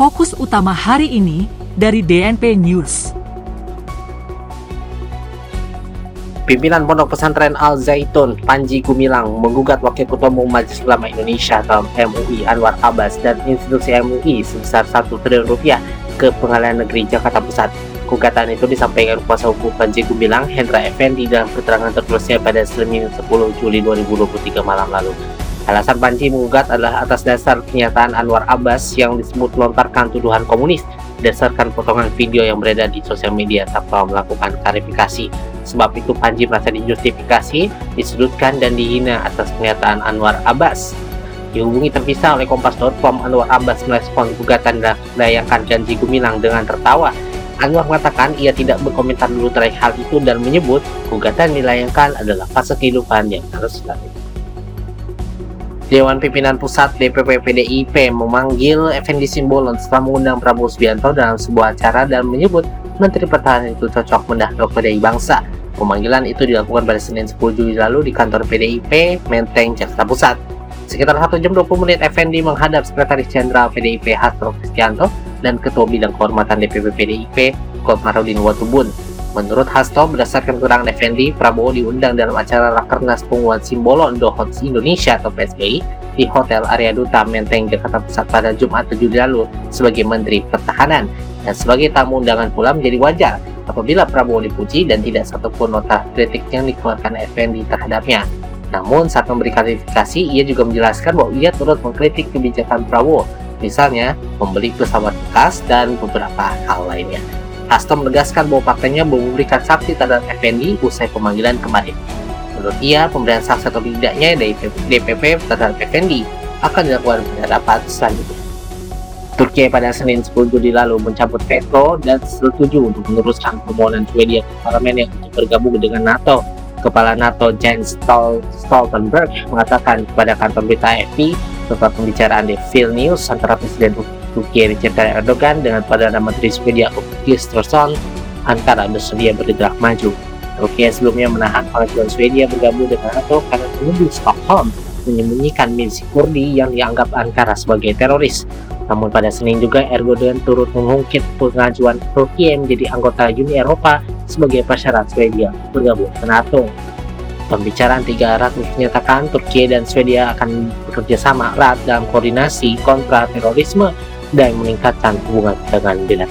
fokus utama hari ini dari DNP News. Pimpinan Pondok Pesantren Al Zaitun, Panji Gumilang, menggugat Wakil Ketua Umum Majelis Ulama Indonesia atau MUI Anwar Abbas dan institusi MUI sebesar 1 triliun rupiah ke Pengadilan Negeri Jakarta Pusat. Gugatan itu disampaikan kuasa hukum Panji Gumilang, Hendra Effendi dalam keterangan tertulisnya pada Senin 10 Juli 2023 malam lalu. Alasan Panji menggugat adalah atas dasar pernyataan Anwar Abbas yang disebut melontarkan tuduhan komunis berdasarkan potongan video yang beredar di sosial media tanpa melakukan klarifikasi. Sebab itu Panji merasa dijustifikasi, disudutkan dan dihina atas pernyataan Anwar Abbas. Dihubungi terpisah oleh Kompas.com, Anwar Abbas merespon gugatan dan layangkan janji Gumilang dengan tertawa. Anwar mengatakan ia tidak berkomentar dulu terkait hal itu dan menyebut gugatan dilayangkan adalah fase kehidupan yang harus dilalui. Dewan Pimpinan Pusat DPP PDIP memanggil Effendi Simbolon setelah mengundang Prabowo Subianto dalam sebuah acara dan menyebut Menteri Pertahanan itu cocok mendahlok PDI Bangsa. Pemanggilan itu dilakukan pada Senin 10 Juli lalu di kantor PDIP Menteng, Jakarta Pusat. Sekitar 1 jam 20 menit Effendi menghadap Sekretaris Jenderal PDIP Hasto Kristianto dan Ketua Bidang Kehormatan DPP PDIP Komarudin Watubun. Menurut Hasto, berdasarkan keterangan Effendi, Prabowo diundang dalam acara Rakernas Penguat Simbolon Dohot Indonesia atau PSBI di Hotel Area Duta Menteng, Jakarta Pusat pada Jumat 7 Juli lalu sebagai Menteri Pertahanan. Dan sebagai tamu undangan pula menjadi wajar apabila Prabowo dipuji dan tidak satupun nota kritik yang dikeluarkan Effendi terhadapnya. Namun saat memberi klarifikasi, ia juga menjelaskan bahwa ia turut mengkritik kebijakan Prabowo, misalnya membeli pesawat bekas dan beberapa hal lainnya. Hasto menegaskan bahwa partainya memberikan saksi terhadap Effendi usai pemanggilan kemarin. Menurut ia, pemberian saksi atau tidaknya dari DPP terhadap Effendi akan dilakukan pada rapat selanjutnya. Turki pada Senin 10 Juli lalu mencabut veto dan setuju untuk meneruskan permohonan Swedia ke parlemen yang untuk bergabung dengan NATO. Kepala NATO Jens Stoltenberg mengatakan kepada kantor berita AFP setelah pembicaraan di Vilnius antara Presiden Turki Recep Tayyip Erdogan dengan Perdana Menteri Swedia Ulf Kristersson Ankara bersedia bergerak maju. Turki sebelumnya menahan pengajuan Swedia bergabung dengan NATO karena menuduh Stockholm menyembunyikan milisi Kurdi yang dianggap Ankara sebagai teroris. Namun pada Senin juga Erdogan turut mengungkit pengajuan Turki menjadi anggota Uni Eropa sebagai persyarat Swedia bergabung ke NATO. Pembicaraan tiga arah menyatakan Turki dan Swedia akan bekerja sama erat dalam koordinasi kontra terorisme dahil muling katang bunga sa kanila.